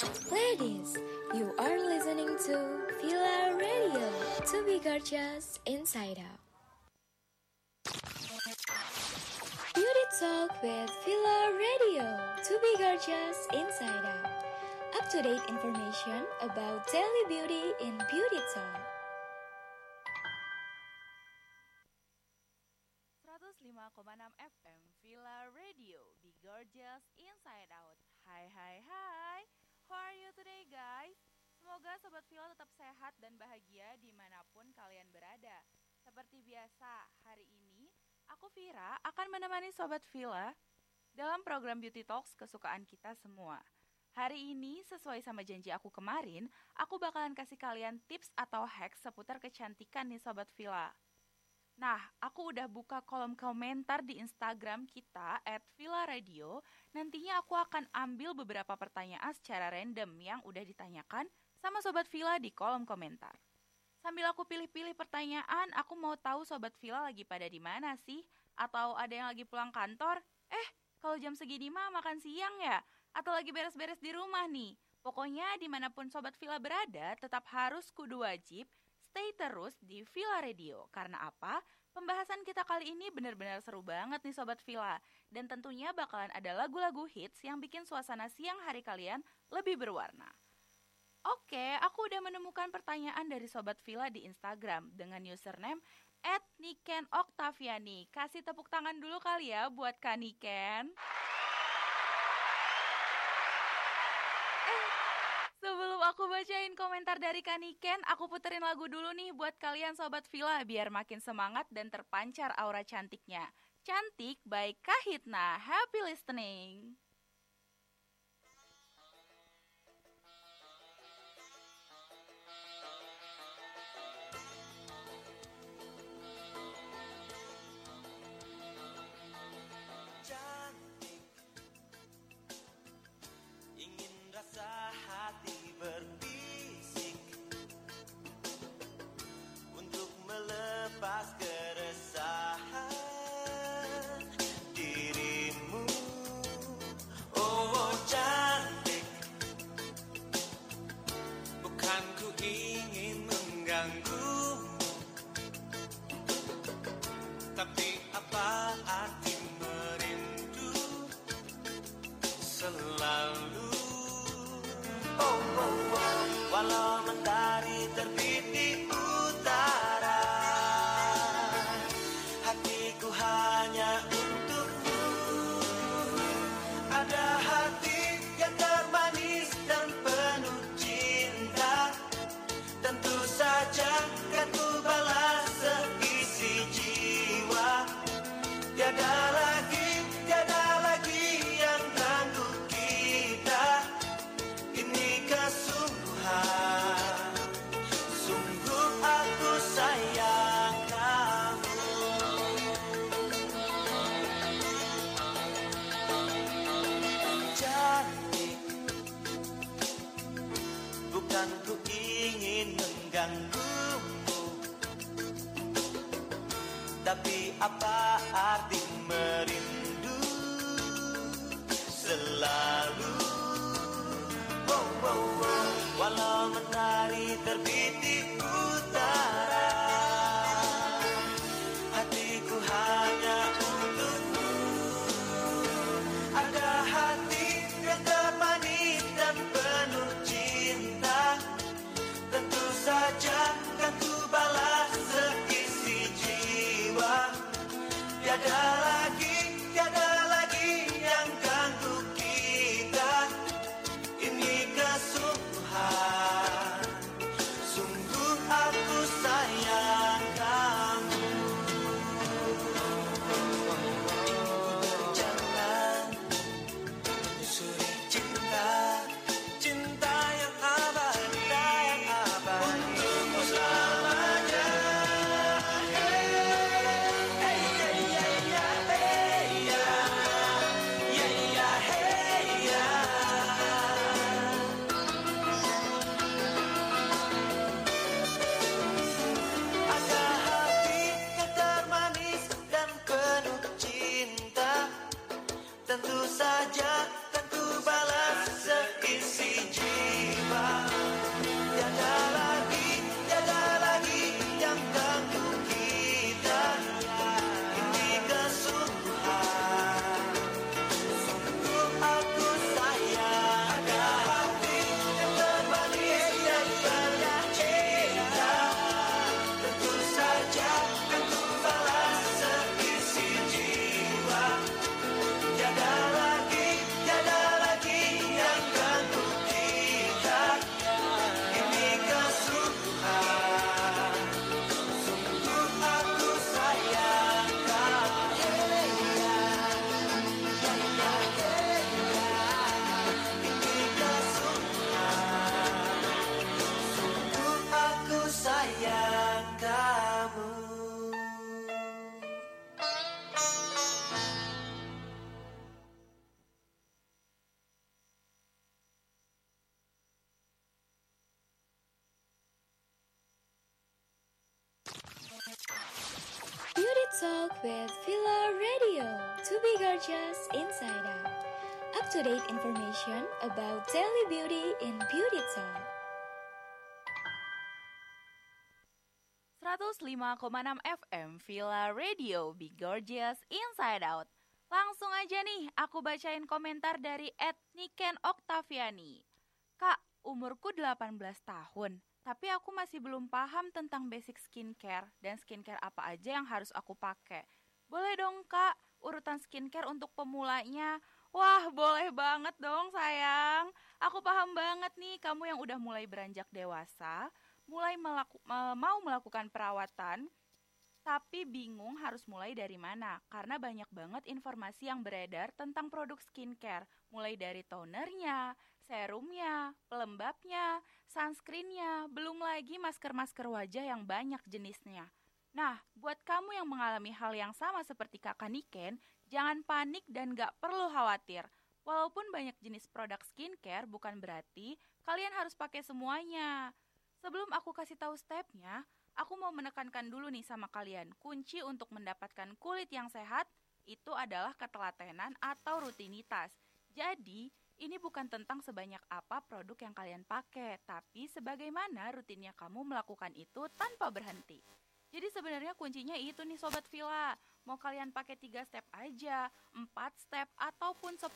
Ladies, you are listening to Villa Radio to be gorgeous inside out. Beauty Talk with Villa Radio to be gorgeous inside out. Up to date information about daily beauty in Beauty Talk. 105,6 FM Villa Radio Be Gorgeous Inside Out Hai hai hai How are you today guys? Semoga Sobat Villa tetap sehat dan bahagia di mana pun kalian berada. Seperti biasa, hari ini aku Vira akan menemani Sobat Villa dalam program Beauty Talks kesukaan kita semua. Hari ini sesuai sama janji aku kemarin, aku bakalan kasih kalian tips atau hacks seputar kecantikan nih Sobat Villa Nah, aku udah buka kolom komentar di Instagram kita at Villa Radio. Nantinya aku akan ambil beberapa pertanyaan secara random yang udah ditanyakan sama Sobat Villa di kolom komentar. Sambil aku pilih-pilih pertanyaan, aku mau tahu Sobat Villa lagi pada di mana sih? Atau ada yang lagi pulang kantor? Eh, kalau jam segini mah makan siang ya? Atau lagi beres-beres di rumah nih? Pokoknya di mana pun Sobat Villa berada, tetap harus kudu wajib stay terus di Villa Radio. Karena apa? Pembahasan kita kali ini benar-benar seru banget nih Sobat Villa. Dan tentunya bakalan ada lagu-lagu hits yang bikin suasana siang hari kalian lebih berwarna. Oke, aku udah menemukan pertanyaan dari Sobat Villa di Instagram dengan username at Niken Oktaviani. Kasih tepuk tangan dulu kali ya buat Kak Niken. Sebelum aku bacain komentar dari Kaniken, aku puterin lagu dulu nih buat kalian Sobat Villa biar makin semangat dan terpancar aura cantiknya. Cantik by Kahitna. Happy listening. lepas geresah 105,6 FM Villa Radio Be Gorgeous Inside Out. Langsung aja nih aku bacain komentar dari Etniken Oktaviani. Kak, umurku 18 tahun Tapi aku masih belum paham tentang basic skincare Dan skincare apa aja yang harus aku pakai. Boleh dong kak, urutan skincare untuk pemulanya? Wah boleh banget dong sayang. Aku paham banget nih kamu yang udah mulai beranjak dewasa mulai melaku, mau melakukan perawatan tapi bingung harus mulai dari mana karena banyak banget informasi yang beredar tentang produk skincare mulai dari tonernya, serumnya, pelembabnya, sunscreennya, belum lagi masker-masker wajah yang banyak jenisnya. Nah, buat kamu yang mengalami hal yang sama seperti kakak Niken, jangan panik dan gak perlu khawatir. Walaupun banyak jenis produk skincare, bukan berarti kalian harus pakai semuanya. Sebelum aku kasih tahu stepnya, aku mau menekankan dulu nih sama kalian. Kunci untuk mendapatkan kulit yang sehat itu adalah ketelatenan atau rutinitas. Jadi, ini bukan tentang sebanyak apa produk yang kalian pakai, tapi sebagaimana rutinnya kamu melakukan itu tanpa berhenti. Jadi sebenarnya kuncinya itu nih Sobat Villa Mau kalian pakai 3 step aja, 4 step, ataupun 10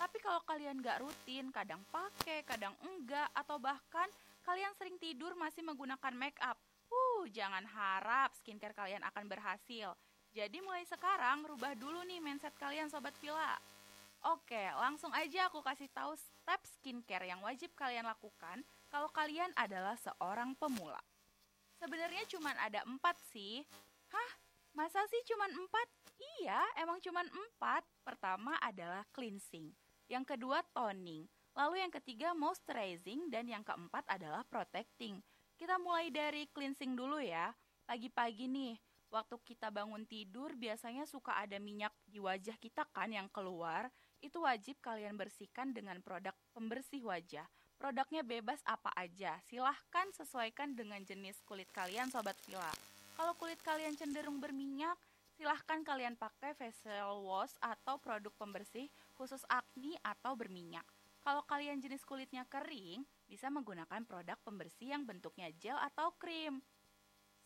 Tapi kalau kalian gak rutin, kadang pakai, kadang enggak Atau bahkan kalian sering tidur masih menggunakan make up. Uh, jangan harap skincare kalian akan berhasil. Jadi mulai sekarang rubah dulu nih mindset kalian sobat Villa. Oke, langsung aja aku kasih tahu step skincare yang wajib kalian lakukan kalau kalian adalah seorang pemula. Sebenarnya cuma ada empat sih. Hah? Masa sih cuma empat? Iya, emang cuma empat. Pertama adalah cleansing. Yang kedua toning. Lalu yang ketiga moisturizing dan yang keempat adalah protecting. Kita mulai dari cleansing dulu ya. Pagi-pagi nih, waktu kita bangun tidur biasanya suka ada minyak di wajah kita kan yang keluar. Itu wajib kalian bersihkan dengan produk pembersih wajah. Produknya bebas apa aja, silahkan sesuaikan dengan jenis kulit kalian Sobat Villa. Kalau kulit kalian cenderung berminyak, silahkan kalian pakai facial wash atau produk pembersih khusus acne atau berminyak. Kalau kalian jenis kulitnya kering, bisa menggunakan produk pembersih yang bentuknya gel atau krim.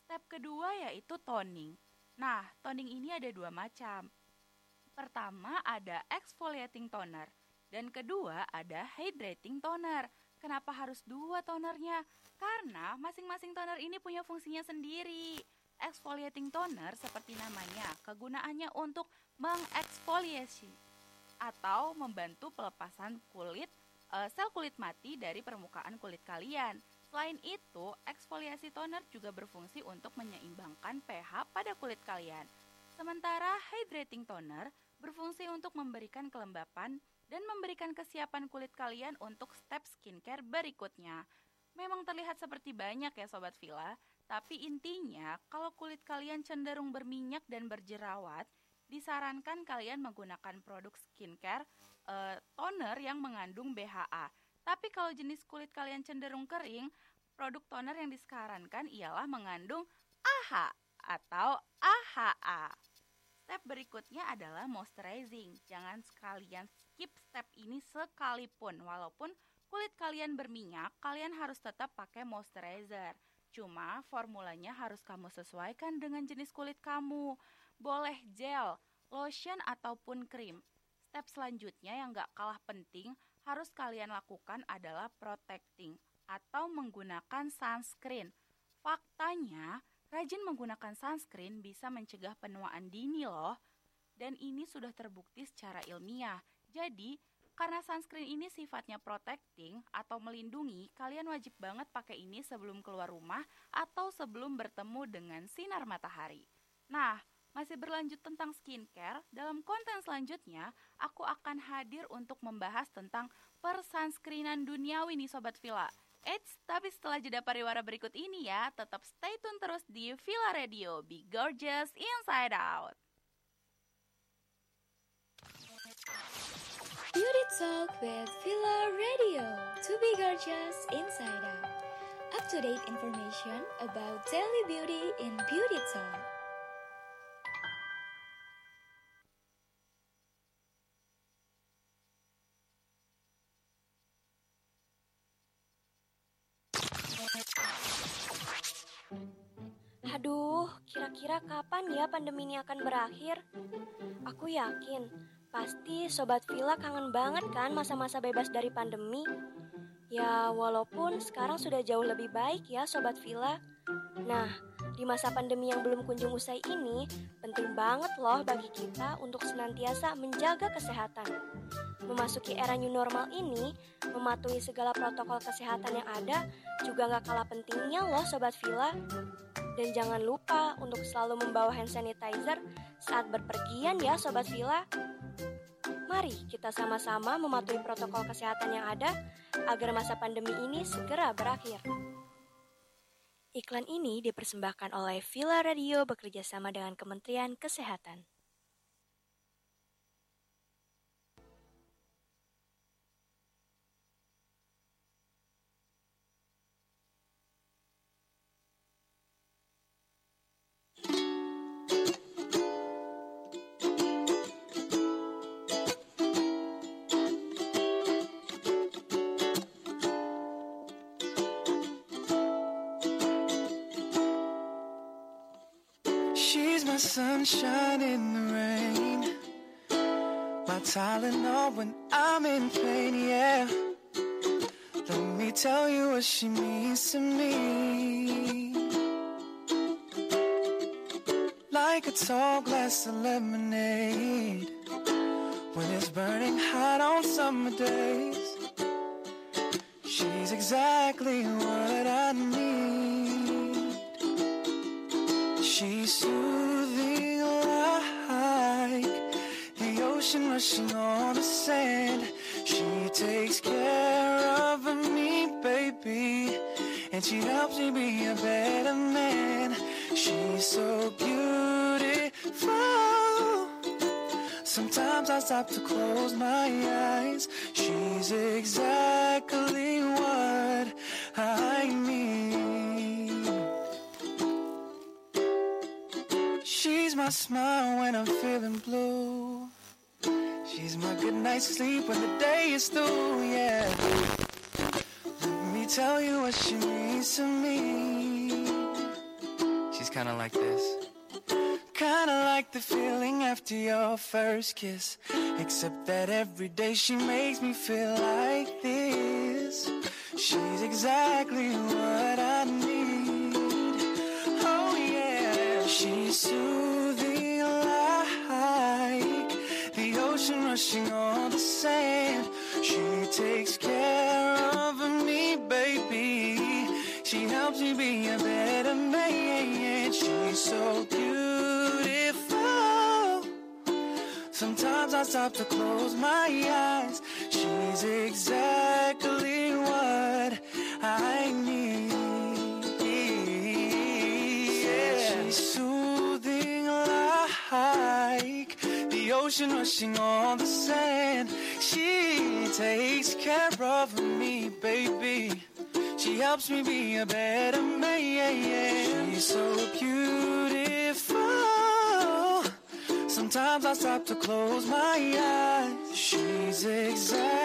Step kedua yaitu toning. Nah, toning ini ada dua macam. Pertama ada exfoliating toner dan kedua ada hydrating toner. Kenapa harus dua tonernya? Karena masing-masing toner ini punya fungsinya sendiri. Exfoliating toner seperti namanya, kegunaannya untuk mengeksfoliasi atau membantu pelepasan kulit uh, sel kulit mati dari permukaan kulit kalian. Selain itu, eksfoliasi toner juga berfungsi untuk menyeimbangkan pH pada kulit kalian. Sementara hydrating toner berfungsi untuk memberikan kelembapan dan memberikan kesiapan kulit kalian untuk step skincare berikutnya. Memang terlihat seperti banyak ya sobat Villa, tapi intinya kalau kulit kalian cenderung berminyak dan berjerawat, disarankan kalian menggunakan produk skincare uh, toner yang mengandung BHA. Tapi kalau jenis kulit kalian cenderung kering, produk toner yang disarankan ialah mengandung AHA atau AHA. Step berikutnya adalah moisturizing. Jangan sekalian skip step ini sekalipun. Walaupun kulit kalian berminyak, kalian harus tetap pakai moisturizer. Cuma formulanya harus kamu sesuaikan dengan jenis kulit kamu boleh gel, lotion ataupun krim. Step selanjutnya yang gak kalah penting harus kalian lakukan adalah protecting atau menggunakan sunscreen. Faktanya, rajin menggunakan sunscreen bisa mencegah penuaan dini loh. Dan ini sudah terbukti secara ilmiah. Jadi, karena sunscreen ini sifatnya protecting atau melindungi, kalian wajib banget pakai ini sebelum keluar rumah atau sebelum bertemu dengan sinar matahari. Nah, masih berlanjut tentang skincare, dalam konten selanjutnya aku akan hadir untuk membahas tentang persunscreenan duniawi nih Sobat Villa. Eits, tapi setelah jeda pariwara berikut ini ya, tetap stay tune terus di Villa Radio. Be gorgeous inside out. Beauty Talk with Villa Radio. To be gorgeous inside out. Up to date information about daily beauty in Beauty Talk. Kira-kira kapan ya pandemi ini akan berakhir? Aku yakin, pasti Sobat Villa kangen banget kan masa-masa bebas dari pandemi. Ya, walaupun sekarang sudah jauh lebih baik ya Sobat Villa. Nah, di masa pandemi yang belum kunjung usai ini, penting banget loh bagi kita untuk senantiasa menjaga kesehatan. Memasuki era new normal ini, mematuhi segala protokol kesehatan yang ada juga gak kalah pentingnya loh Sobat Villa. Dan jangan lupa untuk selalu membawa hand sanitizer saat berpergian ya Sobat Villa. Mari kita sama-sama mematuhi protokol kesehatan yang ada agar masa pandemi ini segera berakhir. Iklan ini dipersembahkan oleh Villa Radio bekerjasama dengan Kementerian Kesehatan. When I'm in pain, yeah. Let me tell you what she means to me. Like a tall glass of lemonade. When it's burning hot on summer days. She's exactly what I need. She's soothing ocean rushing on the sand. She takes care of me, baby, and she helps me be a better man. She's so beautiful. Sometimes I stop to close my eyes. She's exactly what I need. She's my smile when I'm feeling blue. She's my good night's sleep when the day is through, yeah. Let me tell you what she means to me. She's kinda like this. Kinda like the feeling after your first kiss. Except that every day she makes me feel like this. She's exactly what I need. Oh yeah, she's soothing rushing on the sand. She takes care of me, baby. She helps me be a better man. She's so beautiful. Sometimes I stop to close my eyes. She's exactly what I need. Ocean rushing on the sand. She takes care of me, baby. She helps me be a better man. She's so beautiful. Sometimes I stop to close my eyes. She's exactly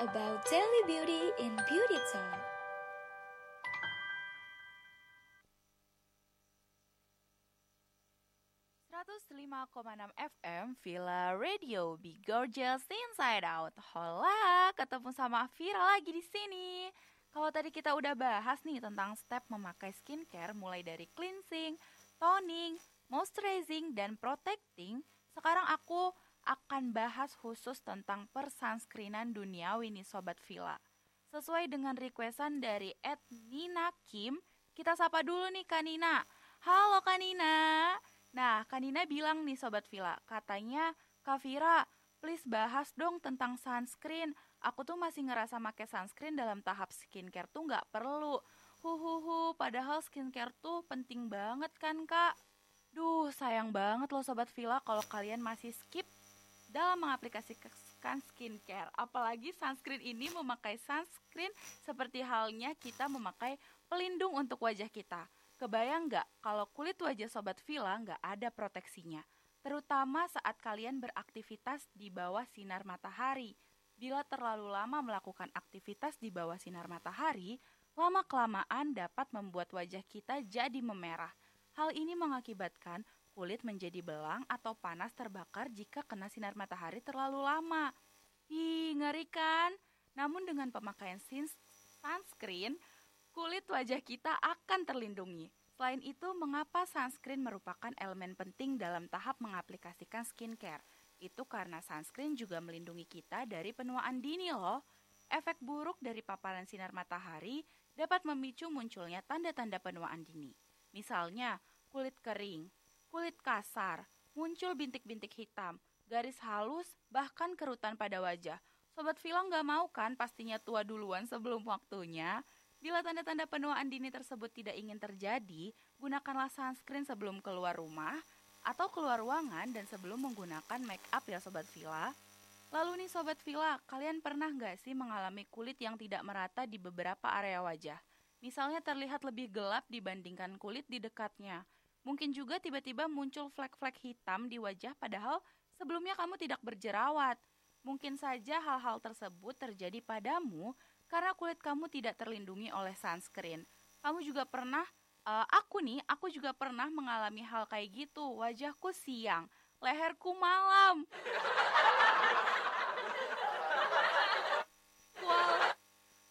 about daily beauty in Beauty Talk. FM Villa Radio Be Gorgeous Inside Out. Hola, ketemu sama Vira lagi di sini. Kalau tadi kita udah bahas nih tentang step memakai skincare mulai dari cleansing, toning, moisturizing, dan protecting, sekarang aku akan bahas khusus tentang persanskrinan duniawi nih Sobat Villa. Sesuai dengan requestan dari Ed Nina Kim, kita sapa dulu nih Kak Nina. Halo Kak Nina. Nah, Kak Nina bilang nih Sobat Villa, katanya Kak Vira, please bahas dong tentang sunscreen. Aku tuh masih ngerasa make sunscreen dalam tahap skincare tuh nggak perlu. Huhuhu, padahal skincare tuh penting banget kan kak? Duh, sayang banget loh Sobat Villa kalau kalian masih skip dalam mengaplikasikan skincare. Apalagi sunscreen ini memakai sunscreen seperti halnya kita memakai pelindung untuk wajah kita. Kebayang nggak kalau kulit wajah Sobat Villa nggak ada proteksinya? terutama saat kalian beraktivitas di bawah sinar matahari. Bila terlalu lama melakukan aktivitas di bawah sinar matahari, lama-kelamaan dapat membuat wajah kita jadi memerah. Hal ini mengakibatkan kulit menjadi belang atau panas terbakar jika kena sinar matahari terlalu lama. Ih, ngeri kan? Namun dengan pemakaian sunscreen, kulit wajah kita akan terlindungi. Selain itu, mengapa sunscreen merupakan elemen penting dalam tahap mengaplikasikan skincare? Itu karena sunscreen juga melindungi kita dari penuaan dini loh. Efek buruk dari paparan sinar matahari dapat memicu munculnya tanda-tanda penuaan dini. Misalnya, kulit kering, kulit kasar, muncul bintik-bintik hitam, garis halus, bahkan kerutan pada wajah. Sobat Vila nggak mau kan pastinya tua duluan sebelum waktunya? Bila tanda-tanda penuaan dini tersebut tidak ingin terjadi, gunakanlah sunscreen sebelum keluar rumah atau keluar ruangan dan sebelum menggunakan make up ya Sobat Villa. Lalu nih Sobat Villa, kalian pernah nggak sih mengalami kulit yang tidak merata di beberapa area wajah? Misalnya terlihat lebih gelap dibandingkan kulit di dekatnya. Mungkin juga tiba-tiba muncul flek-flek hitam di wajah padahal sebelumnya kamu tidak berjerawat. Mungkin saja hal-hal tersebut terjadi padamu karena kulit kamu tidak terlindungi oleh sunscreen. Kamu juga pernah, uh, aku nih, aku juga pernah mengalami hal kayak gitu. Wajahku siang, leherku malam. kualat,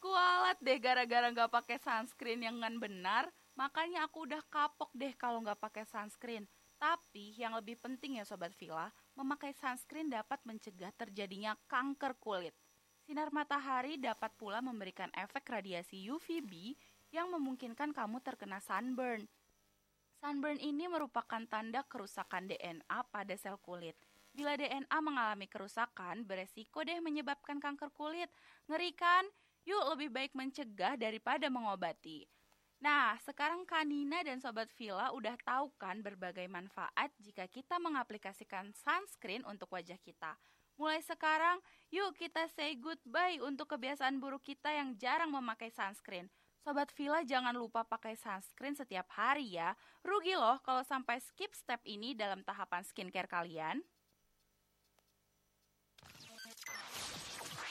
kualat deh gara-gara nggak pakai sunscreen yang benar. Makanya aku udah kapok deh kalau nggak pakai sunscreen. Tapi yang lebih penting ya Sobat Villa, memakai sunscreen dapat mencegah terjadinya kanker kulit. Sinar matahari dapat pula memberikan efek radiasi UVB yang memungkinkan kamu terkena sunburn. Sunburn ini merupakan tanda kerusakan DNA pada sel kulit. Bila DNA mengalami kerusakan, beresiko deh menyebabkan kanker kulit. Ngeri kan? Yuk lebih baik mencegah daripada mengobati. Nah, sekarang Kanina dan Sobat Villa udah tahu kan berbagai manfaat jika kita mengaplikasikan sunscreen untuk wajah kita. Mulai sekarang, yuk kita say goodbye untuk kebiasaan buruk kita yang jarang memakai sunscreen. Sobat Villa jangan lupa pakai sunscreen setiap hari ya. Rugi loh kalau sampai skip step ini dalam tahapan skincare kalian.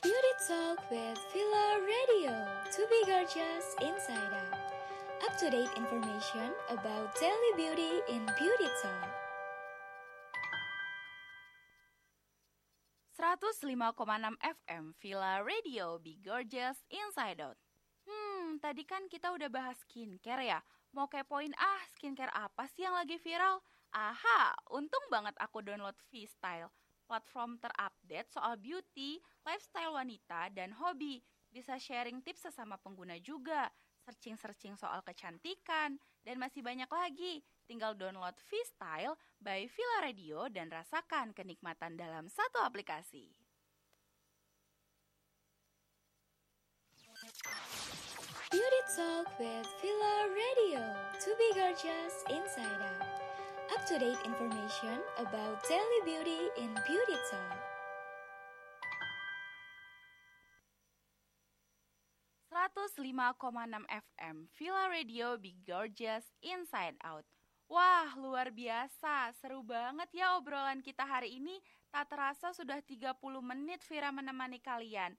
Beauty Talk with Villa Radio. To be gorgeous inside out. Up to date information about daily beauty in Beauty Talk. 105,6 FM Villa Radio Be Gorgeous Inside Out. Hmm, tadi kan kita udah bahas skincare ya. Mau kepoin ah, skincare apa sih yang lagi viral? Aha, untung banget aku download V-Style, platform terupdate soal beauty, lifestyle wanita, dan hobi. Bisa sharing tips sesama pengguna juga, searching-searching soal kecantikan, dan masih banyak lagi. Tinggal download V-Style by Villa Radio dan rasakan kenikmatan dalam satu aplikasi. Beauty Talk with Villa Radio. To be gorgeous inside out. Up to date information about daily beauty in Beauty Talk. 105,6 FM Villa Radio Be Gorgeous Inside Out. Wah, luar biasa. Seru banget ya obrolan kita hari ini. Tak terasa sudah 30 menit Vira menemani kalian.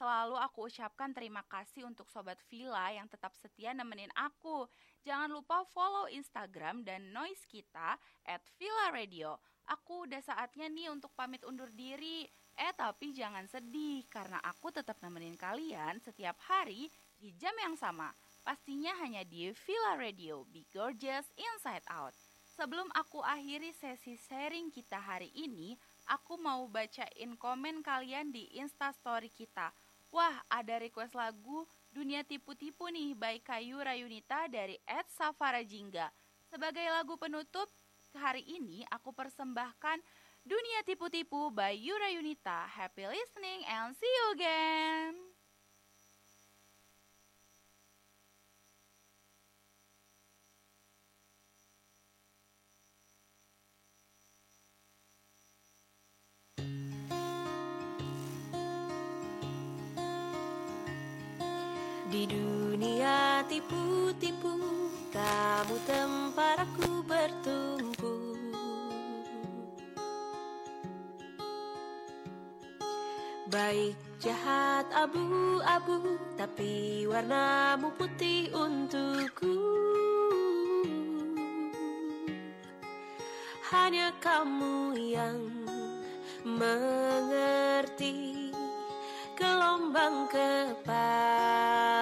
Selalu aku ucapkan terima kasih untuk Sobat Villa yang tetap setia nemenin aku. Jangan lupa follow Instagram dan noise kita at Villa Radio. Aku udah saatnya nih untuk pamit undur diri. Eh tapi jangan sedih karena aku tetap nemenin kalian setiap hari di jam yang sama. Pastinya hanya di Villa Radio, Be Gorgeous Inside Out. Sebelum aku akhiri sesi sharing kita hari ini, aku mau bacain komen kalian di Instastory kita. Wah, ada request lagu Dunia Tipu-Tipu nih by Kayu Rayunita dari Ed Safara Jingga. Sebagai lagu penutup hari ini, aku persembahkan Dunia Tipu-Tipu by Yura Yunita. Happy listening and see you again. Di dunia tipu-tipu Kamu tempat aku bertumpu Baik jahat abu-abu Tapi warnamu putih untukku. Hanya kamu yang mengerti gelombang kepala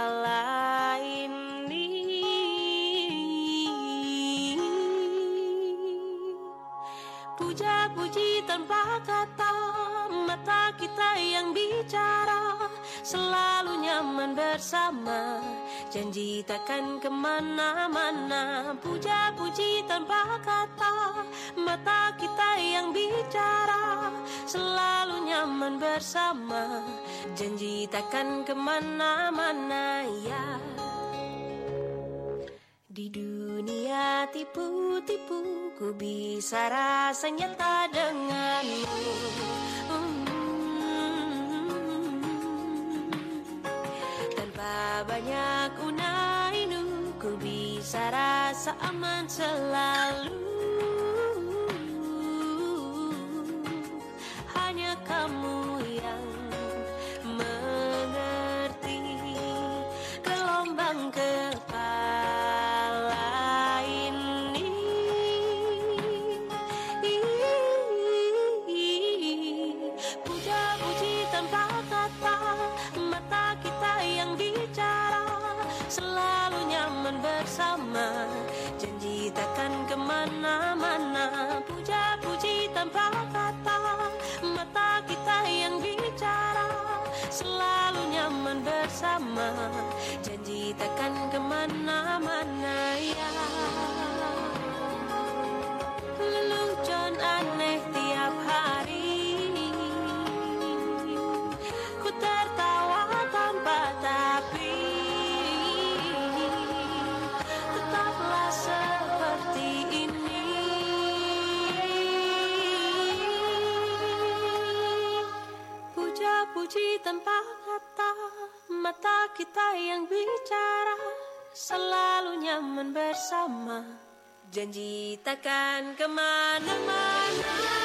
yang bicara Selalu nyaman bersama. Janji takkan ke mana-mana Puja-puji tanpa kata. Mata kita yang bicara Selalu nyaman bersama. Janji takkan ke mana-mana ya. Di dunia tipu-tipu Ku bisa rasanya tak denganmu Banyak unainu Ku bisa rasa aman selalu takkan ke mana-mana ya. Lelucon aneh tiap hari. Ku tertawa tanpa tapi. Tetaplah seperti ini. Puja-puji tanpa kata Mata kita yang bicara Selalu nyaman bersama. Janji takkan ke mana-mana